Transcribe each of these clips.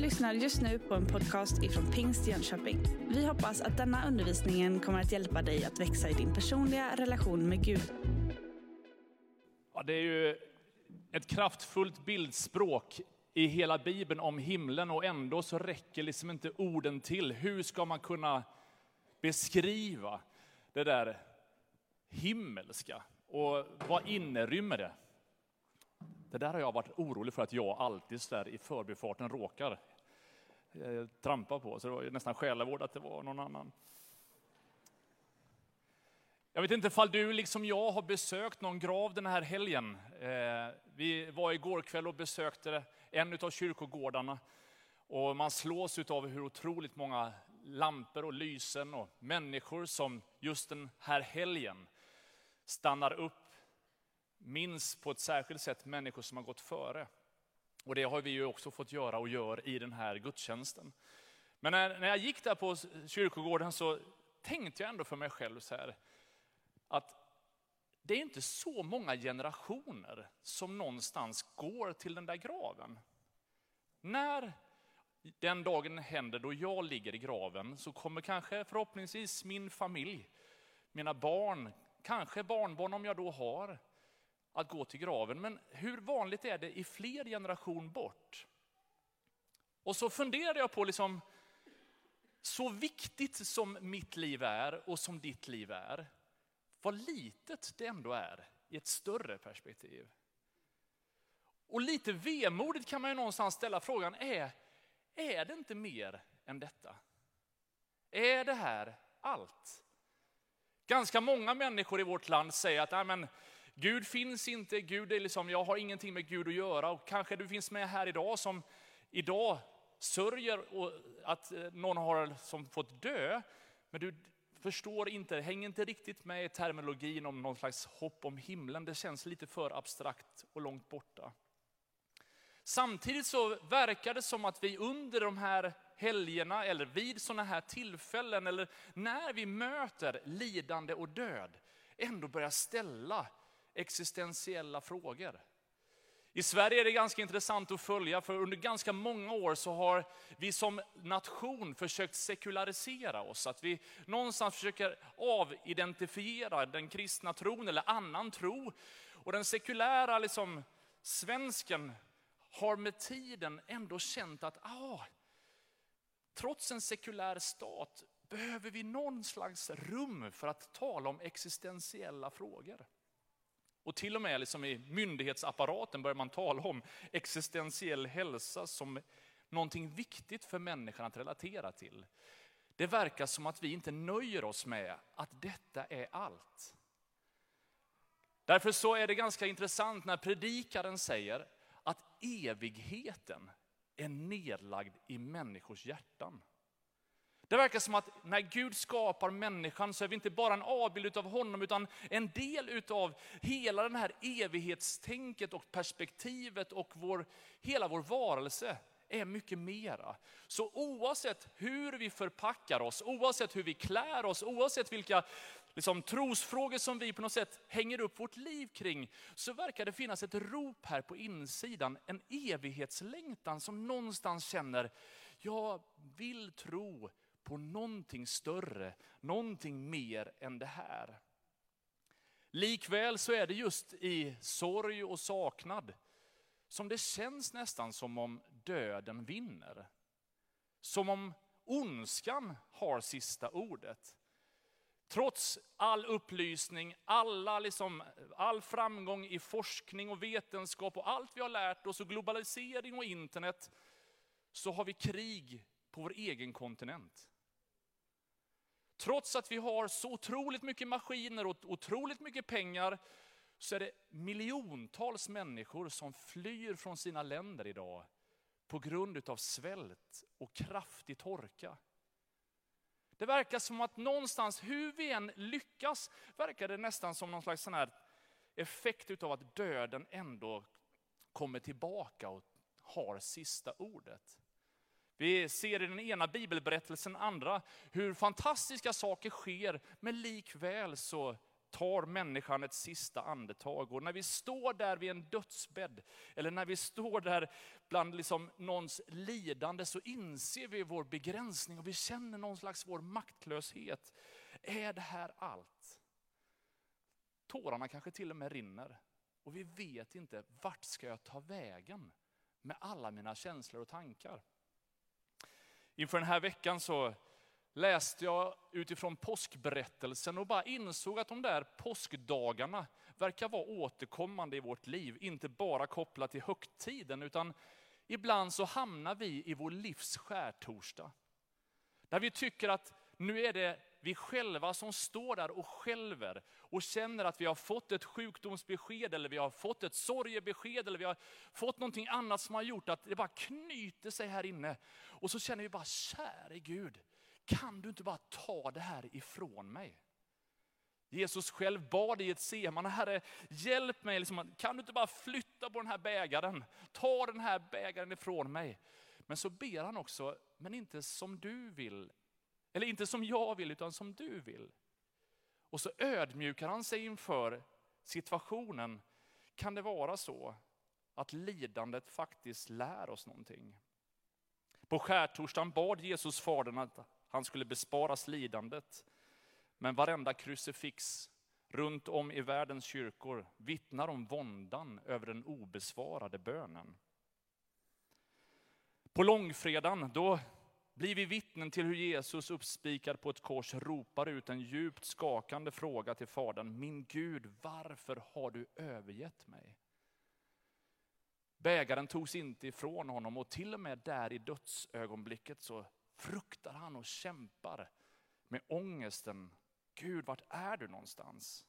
lyssnar just nu på en podcast ifrån Pingst Jönköping. Vi hoppas att denna undervisning kommer att hjälpa dig att växa i din personliga relation med Gud. Ja, det är ju ett kraftfullt bildspråk i hela Bibeln om himlen och ändå så räcker liksom inte orden till. Hur ska man kunna beskriva det där himmelska? Och vad innerymmer det? Det där har jag varit orolig för att jag alltid så där i förbifarten råkar eh, trampa på. Så det var ju nästan själavård att det var någon annan. Jag vet inte ifall du liksom jag har besökt någon grav den här helgen. Eh, vi var igår kväll och besökte en av kyrkogårdarna. Och man slås av hur otroligt många lampor och lysen och människor som just den här helgen stannar upp, minns på ett särskilt sätt människor som har gått före. Och det har vi ju också fått göra och gör i den här gudstjänsten. Men när, när jag gick där på kyrkogården så tänkte jag ändå för mig själv så här, att det är inte så många generationer som någonstans går till den där graven. När den dagen händer då jag ligger i graven så kommer kanske förhoppningsvis min familj, mina barn, kanske barnbarn om jag då har, att gå till graven. Men hur vanligt är det i fler generation bort? Och så funderade jag på, liksom, så viktigt som mitt liv är och som ditt liv är, vad litet det ändå är i ett större perspektiv. Och lite vemodigt kan man ju någonstans ställa frågan, är, är det inte mer än detta? Är det här allt? Ganska många människor i vårt land säger att men, Gud finns inte, Gud är liksom, jag har ingenting med Gud att göra. Och kanske du finns med här idag som idag sörjer att eh, någon har som fått dö. Men du förstår inte, hänger inte riktigt med i terminologin om någon slags hopp om himlen. Det känns lite för abstrakt och långt borta. Samtidigt så verkar det som att vi under de här helgerna eller vid sådana här tillfällen eller när vi möter lidande och död ändå börjar ställa existentiella frågor. I Sverige är det ganska intressant att följa, för under ganska många år så har vi som nation försökt sekularisera oss. Att vi någonstans försöker avidentifiera den kristna tron eller annan tro. Och den sekulära liksom, svensken har med tiden ändå känt att ah, trots en sekulär stat behöver vi någon slags rum för att tala om existentiella frågor. Och till och med liksom i myndighetsapparaten börjar man tala om existentiell hälsa som någonting viktigt för människan att relatera till. Det verkar som att vi inte nöjer oss med att detta är allt. Därför så är det ganska intressant när predikaren säger att evigheten är nedlagd i människors hjärtan. Det verkar som att när Gud skapar människan så är vi inte bara en avbild av honom, utan en del av hela den här evighetstänket och perspektivet och vår, hela vår varelse är mycket mera. Så oavsett hur vi förpackar oss, oavsett hur vi klär oss, oavsett vilka liksom, trosfrågor som vi på något sätt hänger upp vårt liv kring, så verkar det finnas ett rop här på insidan, en evighetslängtan som någonstans känner, jag vill tro på någonting större, någonting mer än det här. Likväl så är det just i sorg och saknad som det känns nästan som om döden vinner. Som om ondskan har sista ordet. Trots all upplysning, alla liksom, all framgång i forskning och vetenskap och allt vi har lärt oss och globalisering och internet, så har vi krig på vår egen kontinent. Trots att vi har så otroligt mycket maskiner och otroligt mycket pengar, så är det miljontals människor som flyr från sina länder idag på grund av svält och kraftig torka. Det verkar som att någonstans, hur vi än lyckas, verkar det nästan som någon slags sån här effekt av att döden ändå kommer tillbaka och har sista ordet. Vi ser i den ena bibelberättelsen andra hur fantastiska saker sker, men likväl så tar människan ett sista andetag. Och när vi står där vid en dödsbädd, eller när vi står där bland liksom någons lidande, så inser vi vår begränsning och vi känner någon slags vår maktlöshet. Är det här allt? Tårarna kanske till och med rinner. Och vi vet inte, vart ska jag ta vägen med alla mina känslor och tankar? Inför den här veckan så läste jag utifrån påskberättelsen och bara insåg att de där påskdagarna verkar vara återkommande i vårt liv. Inte bara kopplat till högtiden, utan ibland så hamnar vi i vår livs skärtorsdag. Där vi tycker att nu är det vi själva som står där och skälver och känner att vi har fått ett sjukdomsbesked eller vi har fått ett sorgebesked eller vi har fått någonting annat som har gjort att det bara knyter sig här inne. Och så känner vi bara, käre Gud, kan du inte bara ta det här ifrån mig? Jesus själv bad i ett seman, Herre hjälp mig, liksom, kan du inte bara flytta på den här bägaren? Ta den här bägaren ifrån mig. Men så ber han också, men inte som du vill, eller inte som jag vill, utan som du vill. Och så ödmjukar han sig inför situationen. Kan det vara så att lidandet faktiskt lär oss någonting? På skärtorsdagen bad Jesus Fadern att han skulle besparas lidandet. Men varenda krucifix runt om i världens kyrkor vittnar om våndan över den obesvarade bönen. På långfredagen, då blir vi vittnen till hur Jesus uppspikad på ett kors ropar ut en djupt skakande fråga till Fadern. Min Gud, varför har du övergett mig? Bägaren togs inte ifrån honom och till och med där i dödsögonblicket så fruktar han och kämpar med ångesten. Gud, vart är du någonstans?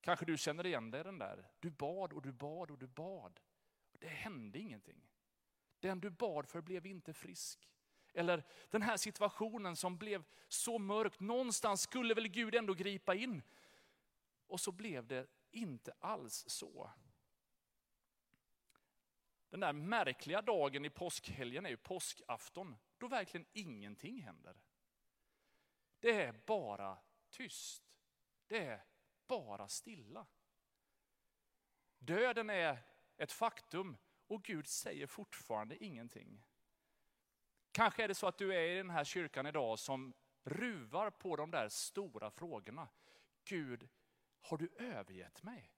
Kanske du känner igen dig i den där. Du bad och du bad och du bad. Det hände ingenting. Den du bad för blev inte frisk. Eller den här situationen som blev så mörk, någonstans skulle väl Gud ändå gripa in. Och så blev det inte alls så. Den där märkliga dagen i påskhelgen är ju påskafton, då verkligen ingenting händer. Det är bara tyst. Det är bara stilla. Döden är ett faktum och Gud säger fortfarande ingenting. Kanske är det så att du är i den här kyrkan idag som ruvar på de där stora frågorna. Gud, har du övergett mig?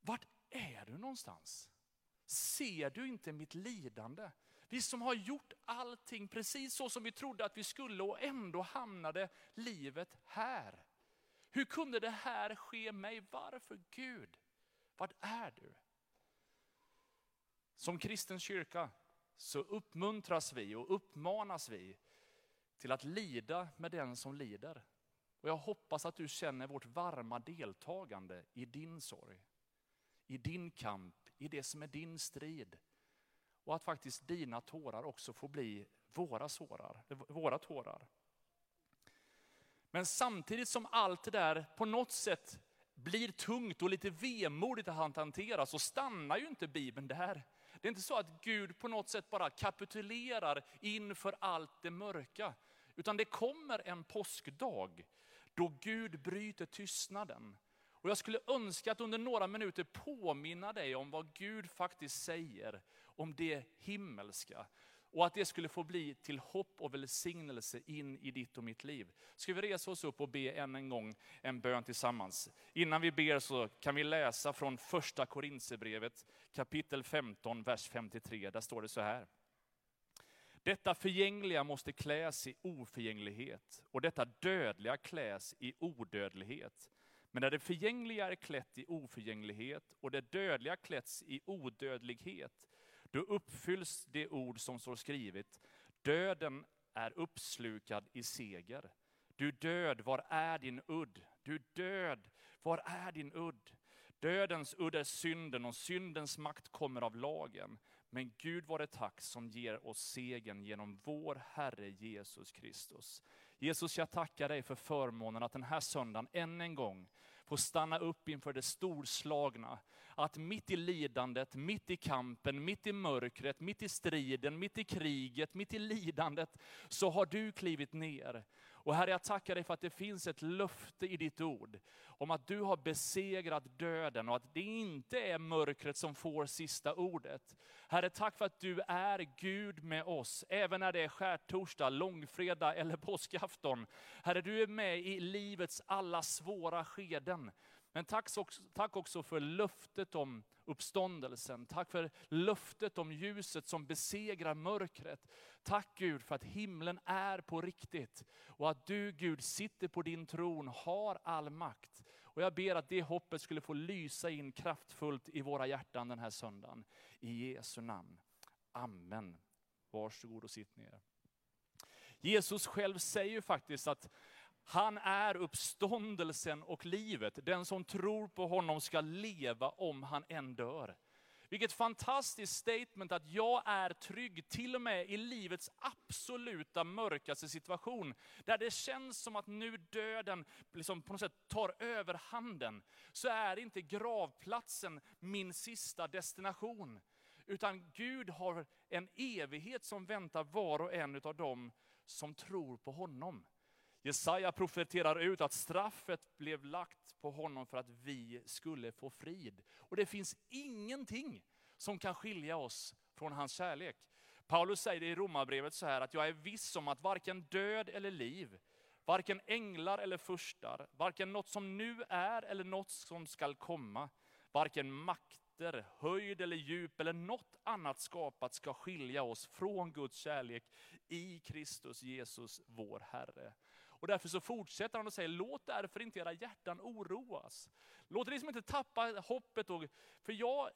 Vart är du någonstans? Ser du inte mitt lidande? Vi som har gjort allting precis så som vi trodde att vi skulle och ändå hamnade livet här. Hur kunde det här ske mig? Varför Gud? Vad är du? Som kristen kyrka så uppmuntras vi och uppmanas vi till att lida med den som lider. Och jag hoppas att du känner vårt varma deltagande i din sorg, i din kamp, i det som är din strid. Och att faktiskt dina tårar också får bli våra, sårar, våra tårar. Men samtidigt som allt det där på något sätt blir tungt och lite vemodigt att hantera så stannar ju inte Bibeln där. Det är inte så att Gud på något sätt bara kapitulerar inför allt det mörka. Utan det kommer en påskdag då Gud bryter tystnaden. Och jag skulle önska att under några minuter påminna dig om vad Gud faktiskt säger om det himmelska. Och att det skulle få bli till hopp och välsignelse in i ditt och mitt liv. Ska vi resa oss upp och be än en gång en bön tillsammans? Innan vi ber så kan vi läsa från första Korinthierbrevet kapitel 15, vers 53. Där står det så här. Detta förgängliga måste kläs i oförgänglighet och detta dödliga kläs i odödlighet. Men när det förgängliga är klätt i oförgänglighet och det dödliga klätts i odödlighet, då uppfylls det ord som står skrivet. Döden är uppslukad i seger. Du död, var är din udd? Du död, var är din udd? Dödens udd är synden och syndens makt kommer av lagen. Men Gud var det tack som ger oss segern genom vår Herre Jesus Kristus. Jesus, jag tackar dig för förmånen att den här söndagen än en gång få stanna upp inför det storslagna. Att mitt i lidandet, mitt i kampen, mitt i mörkret, mitt i striden, mitt i kriget, mitt i lidandet, så har du klivit ner och Herre, jag tackar dig för att det finns ett löfte i ditt ord om att du har besegrat döden och att det inte är mörkret som får sista ordet. Herre, tack för att du är Gud med oss, även när det är skärtorsdag, långfredag eller påskafton. Herre, du är med i livets alla svåra skeden. Men tack, tack också för löftet om uppståndelsen. Tack för löftet om ljuset som besegrar mörkret. Tack Gud för att himlen är på riktigt och att du Gud sitter på din tron, har all makt. Och jag ber att det hoppet skulle få lysa in kraftfullt i våra hjärtan den här söndagen. I Jesu namn. Amen. Varsågod och sitt ner. Jesus själv säger faktiskt att han är uppståndelsen och livet. Den som tror på honom ska leva om han än dör. Vilket fantastiskt statement att jag är trygg till och med i livets absoluta mörkaste situation. Där det känns som att nu döden liksom på något sätt tar över handen. Så är inte gravplatsen min sista destination. Utan Gud har en evighet som väntar var och en av dem som tror på honom. Jesaja profeterar ut att straffet blev lagt på honom för att vi skulle få frid. Och det finns ingenting som kan skilja oss från hans kärlek. Paulus säger i Romarbrevet så här att jag är viss om att varken död eller liv, varken änglar eller furstar, varken något som nu är eller något som skall komma, varken makter, höjd eller djup eller något annat skapat ska skilja oss från Guds kärlek i Kristus Jesus vår Herre. Och därför så fortsätter han och säger, låt därför inte era hjärtan oroas. Låt er liksom inte tappa hoppet, och, för jag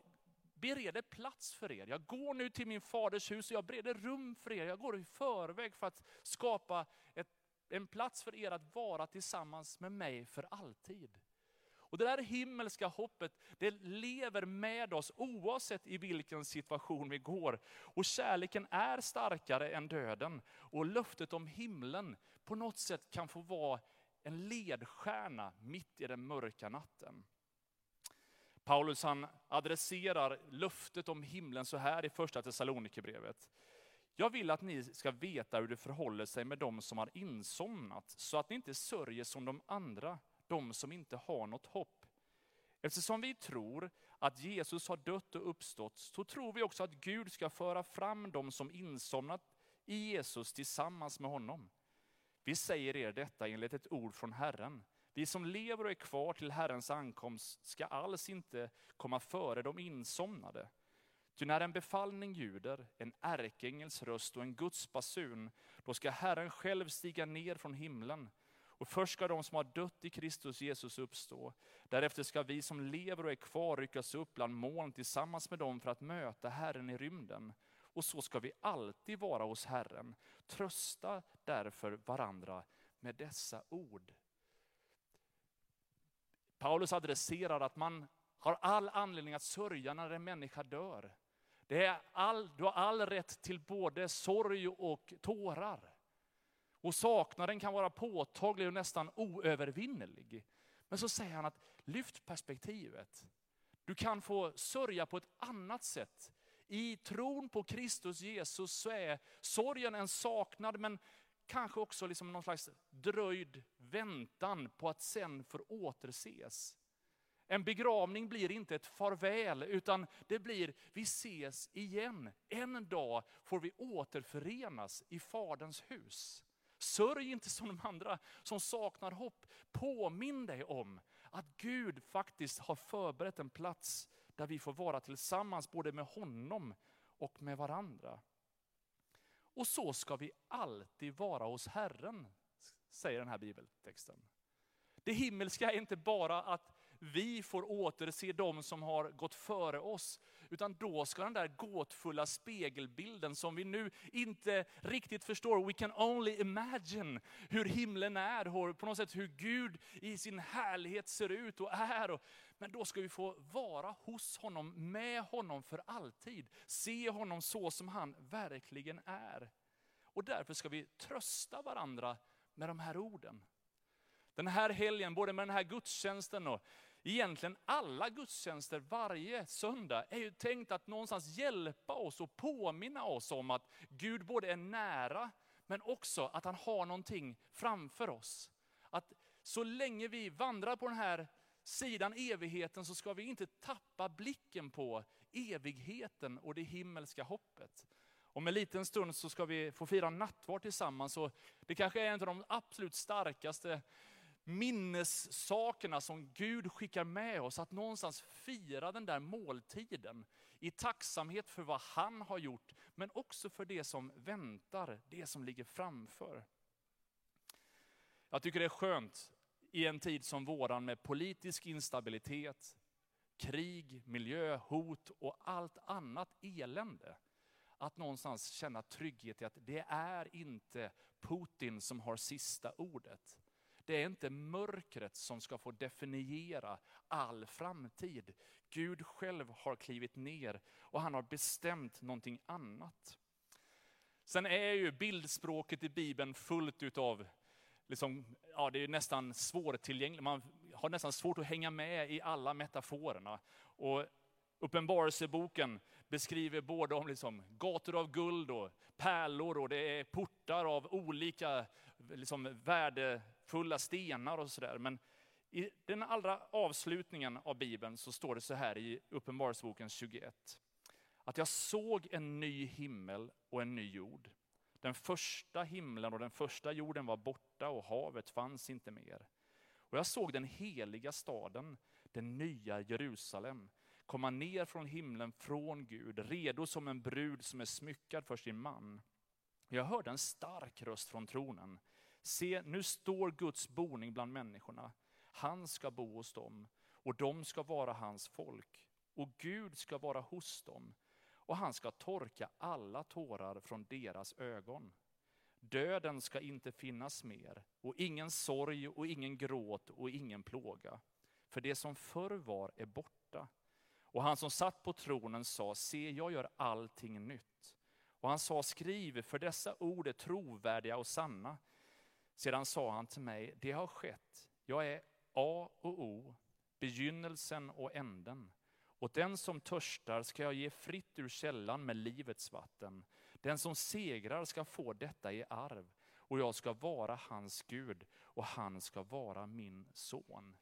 bereder plats för er. Jag går nu till min faders hus och jag bereder rum för er. Jag går i förväg för att skapa ett, en plats för er att vara tillsammans med mig för alltid. Och Det där himmelska hoppet, det lever med oss oavsett i vilken situation vi går. Och kärleken är starkare än döden. Och löftet om himlen på något sätt kan få vara en ledstjärna mitt i den mörka natten. Paulus han adresserar löftet om himlen så här i första Thessalonikerbrevet. Jag vill att ni ska veta hur det förhåller sig med de som har insomnat, så att ni inte sörjer som de andra, de som inte har något hopp. Eftersom vi tror att Jesus har dött och uppstått, så tror vi också att Gud ska föra fram de som insomnat i Jesus tillsammans med honom. Vi säger er detta enligt ett ord från Herren. Vi som lever och är kvar till Herrens ankomst ska alls inte komma före de insomnade. Ty när en befallning ljuder, en ärkeängels röst och en Guds basun, då ska Herren själv stiga ner från himlen. Och först ska de som har dött i Kristus Jesus uppstå. Därefter ska vi som lever och är kvar ryckas upp bland moln tillsammans med dem för att möta Herren i rymden. Och så ska vi alltid vara hos Herren. Trösta därför varandra med dessa ord. Paulus adresserar att man har all anledning att sörja när en människa dör. Det är all, du har all rätt till både sorg och tårar. Och saknaden kan vara påtaglig och nästan oövervinnerlig. Men så säger han att lyft perspektivet. Du kan få sörja på ett annat sätt. I tron på Kristus Jesus så är sorgen en saknad, men kanske också liksom någon slags dröjd väntan på att sen få återses. En begravning blir inte ett farväl, utan det blir vi ses igen. En dag får vi återförenas i Faderns hus. Sörj inte som de andra som saknar hopp. Påminn dig om att Gud faktiskt har förberett en plats där vi får vara tillsammans både med honom och med varandra. Och så ska vi alltid vara hos Herren, säger den här bibeltexten. Det himmelska är inte bara att vi får återse de som har gått före oss, utan då ska den där gåtfulla spegelbilden som vi nu inte riktigt förstår, we can only imagine hur himlen är, på något sätt hur Gud i sin härlighet ser ut och är. Men då ska vi få vara hos honom, med honom för alltid. Se honom så som han verkligen är. Och därför ska vi trösta varandra med de här orden. Den här helgen, både med den här gudstjänsten och egentligen alla gudstjänster varje söndag, är ju tänkt att någonstans hjälpa oss och påminna oss om att Gud både är nära, men också att han har någonting framför oss. Att så länge vi vandrar på den här sidan evigheten så ska vi inte tappa blicken på evigheten och det himmelska hoppet. Om en liten stund så ska vi få fira nattvard tillsammans. Och det kanske är en av de absolut starkaste minnessakerna som Gud skickar med oss. Att någonstans fira den där måltiden i tacksamhet för vad han har gjort, men också för det som väntar, det som ligger framför. Jag tycker det är skönt i en tid som våran med politisk instabilitet, krig, miljö, hot och allt annat elände. Att någonstans känna trygghet i att det är inte Putin som har sista ordet. Det är inte mörkret som ska få definiera all framtid. Gud själv har klivit ner och han har bestämt någonting annat. Sen är ju bildspråket i Bibeln fullt utav, liksom, ja, det är nästan svårtillgängligt. Man har nästan svårt att hänga med i alla metaforerna. Och Uppenbarelseboken beskriver både om liksom gator av guld och pärlor och det är portar av olika liksom fulla stenar och sådär. Men i den allra avslutningen av Bibeln så står det så här i Uppenbarelseboken 21. Att jag såg en ny himmel och en ny jord. Den första himlen och den första jorden var borta och havet fanns inte mer. Och jag såg den heliga staden, den nya Jerusalem, komma ner från himlen från Gud, redo som en brud som är smyckad för sin man. Jag hörde en stark röst från tronen. Se, nu står Guds boning bland människorna. Han ska bo hos dem och de ska vara hans folk. Och Gud ska vara hos dem och han ska torka alla tårar från deras ögon. Döden ska inte finnas mer och ingen sorg och ingen gråt och ingen plåga. För det som förr var är borta. Och han som satt på tronen sa, se jag gör allting nytt. Och han sa, skriv, för dessa ord är trovärdiga och sanna. Sedan sa han till mig, det har skett. Jag är A och O, begynnelsen och änden. Och den som törstar ska jag ge fritt ur källan med livets vatten. Den som segrar ska få detta i arv, och jag ska vara hans Gud, och han ska vara min son.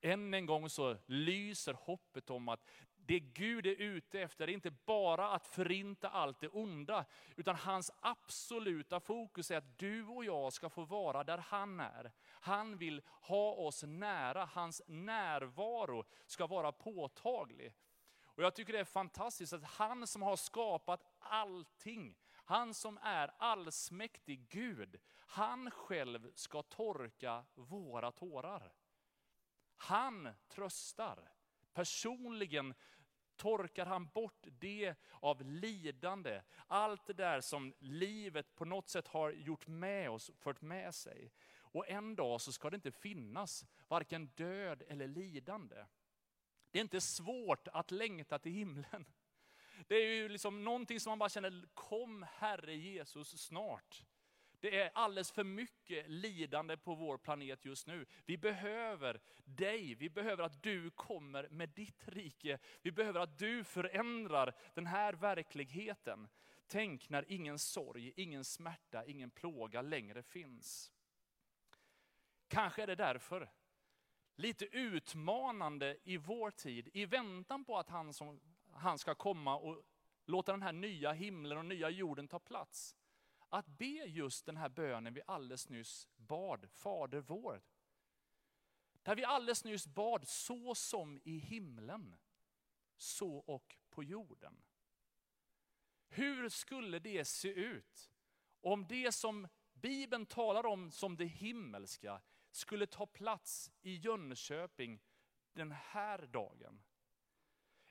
Än en gång så lyser hoppet om att det Gud är ute efter är inte bara att förinta allt det onda, utan hans absoluta fokus är att du och jag ska få vara där han är. Han vill ha oss nära, hans närvaro ska vara påtaglig. Och Jag tycker det är fantastiskt att han som har skapat allting, han som är allsmäktig Gud, han själv ska torka våra tårar. Han tröstar. Personligen torkar han bort det av lidande. Allt det där som livet på något sätt har gjort med oss, fört med sig. Och en dag så ska det inte finnas varken död eller lidande. Det är inte svårt att längta till himlen. Det är ju liksom någonting som man bara känner, kom Herre Jesus snart. Det är alldeles för mycket lidande på vår planet just nu. Vi behöver dig, vi behöver att du kommer med ditt rike. Vi behöver att du förändrar den här verkligheten. Tänk när ingen sorg, ingen smärta, ingen plåga längre finns. Kanske är det därför lite utmanande i vår tid, i väntan på att han, som, han ska komma och låta den här nya himlen och nya jorden ta plats att be just den här bönen vi alldeles nyss bad, Fader vår. Där vi alldeles nyss bad, så som i himlen, så och på jorden. Hur skulle det se ut om det som Bibeln talar om som det himmelska skulle ta plats i Jönköping den här dagen?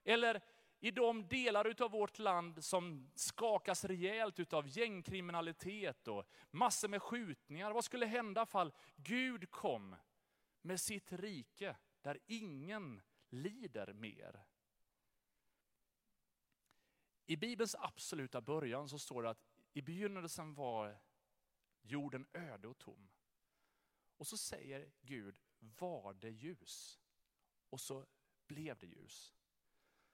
Eller i de delar av vårt land som skakas rejält av gängkriminalitet och massor med skjutningar. Vad skulle hända fall Gud kom med sitt rike där ingen lider mer? I Bibelns absoluta början så står det att i begynnelsen var jorden öde och tom. Och så säger Gud, var det ljus? Och så blev det ljus.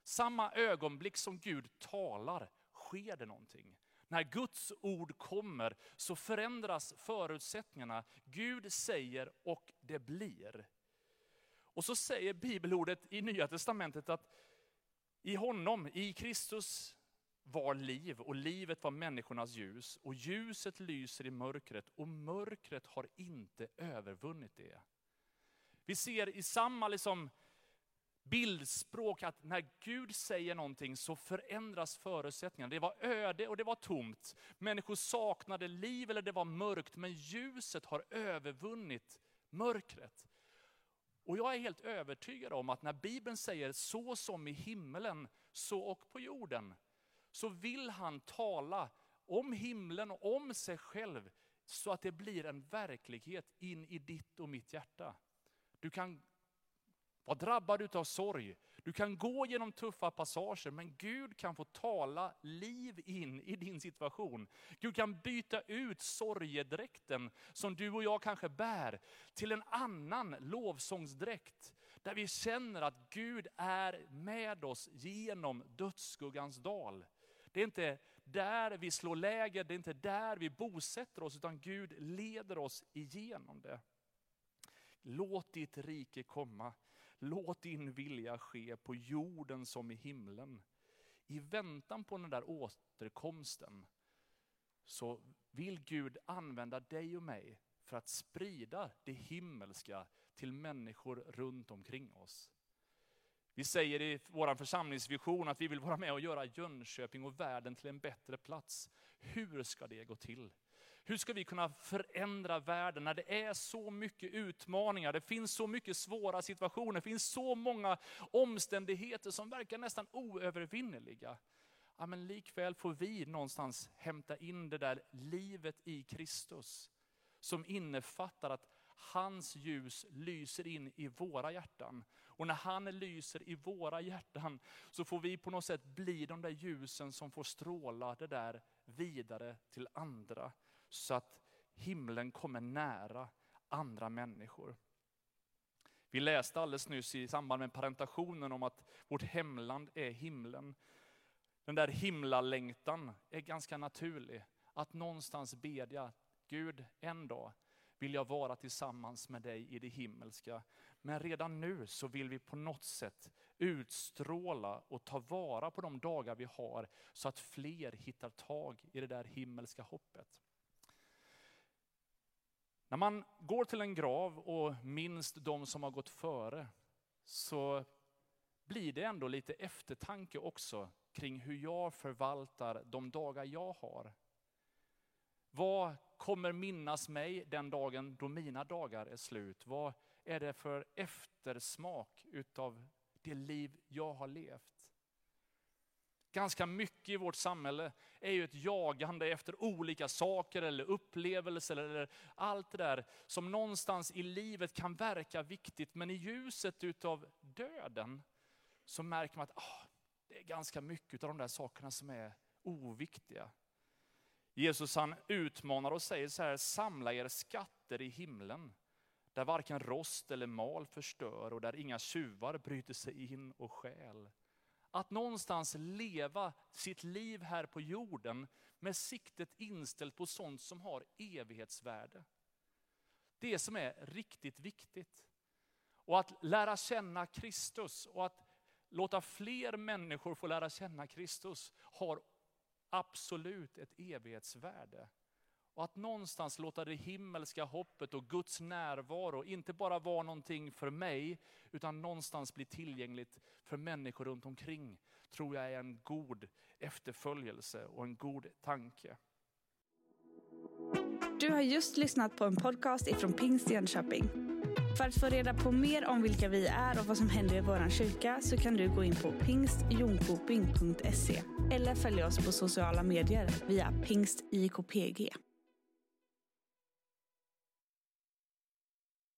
Samma ögonblick som Gud talar sker det någonting. När Guds ord kommer så förändras förutsättningarna. Gud säger och det blir. Och så säger bibelordet i Nya Testamentet att i honom, i Kristus, var liv och livet var människornas ljus. Och ljuset lyser i mörkret och mörkret har inte övervunnit det. Vi ser i samma liksom bildspråk att när Gud säger någonting så förändras förutsättningarna. Det var öde och det var tomt. Människor saknade liv eller det var mörkt, men ljuset har övervunnit mörkret. Och jag är helt övertygad om att när Bibeln säger så som i himmelen, så och på jorden, så vill han tala om himlen och om sig själv så att det blir en verklighet in i ditt och mitt hjärta. Du kan var drabbad av sorg, du kan gå genom tuffa passager, men Gud kan få tala liv in i din situation. Gud kan byta ut sorgedräkten som du och jag kanske bär, till en annan lovsångsdräkt. Där vi känner att Gud är med oss genom dödsskuggans dal. Det är inte där vi slår läger, det är inte där vi bosätter oss, utan Gud leder oss igenom det. Låt ditt rike komma. Låt din vilja ske på jorden som i himlen. I väntan på den där återkomsten så vill Gud använda dig och mig för att sprida det himmelska till människor runt omkring oss. Vi säger i vår församlingsvision att vi vill vara med och göra Jönköping och världen till en bättre plats. Hur ska det gå till? Hur ska vi kunna förändra världen när det är så mycket utmaningar, det finns så mycket svåra situationer, det finns så många omständigheter som verkar nästan oövervinneliga. Ja, men likväl får vi någonstans hämta in det där livet i Kristus, som innefattar att hans ljus lyser in i våra hjärtan. Och när han lyser i våra hjärtan så får vi på något sätt bli de där ljusen som får stråla det där vidare till andra så att himlen kommer nära andra människor. Vi läste alldeles nyss i samband med parentationen om att vårt hemland är himlen. Den där himlalängtan är ganska naturlig. Att någonstans bedja, Gud en dag vill jag vara tillsammans med dig i det himmelska. Men redan nu så vill vi på något sätt utstråla och ta vara på de dagar vi har så att fler hittar tag i det där himmelska hoppet. När man går till en grav och minns de som har gått före, så blir det ändå lite eftertanke också kring hur jag förvaltar de dagar jag har. Vad kommer minnas mig den dagen då mina dagar är slut? Vad är det för eftersmak utav det liv jag har levt? Ganska mycket i vårt samhälle är ju ett jagande efter olika saker eller upplevelser eller allt det där som någonstans i livet kan verka viktigt. Men i ljuset utav döden så märker man att ah, det är ganska mycket av de där sakerna som är oviktiga. Jesus han utmanar och säger så här, samla er skatter i himlen. Där varken rost eller mal förstör och där inga tjuvar bryter sig in och stjäl. Att någonstans leva sitt liv här på jorden med siktet inställt på sånt som har evighetsvärde. Det som är riktigt viktigt. Och att lära känna Kristus och att låta fler människor få lära känna Kristus har absolut ett evighetsvärde. Och att någonstans låta det himmelska hoppet och Guds närvaro inte bara vara någonting för mig, utan någonstans bli tillgängligt för människor runt omkring, tror jag är en god efterföljelse och en god tanke. Du har just lyssnat på en podcast ifrån Pingst Jönköping. För att få reda på mer om vilka vi är och vad som händer i vår kyrka så kan du gå in på pingstjonkoping.se eller följa oss på sociala medier via pingstjkpg.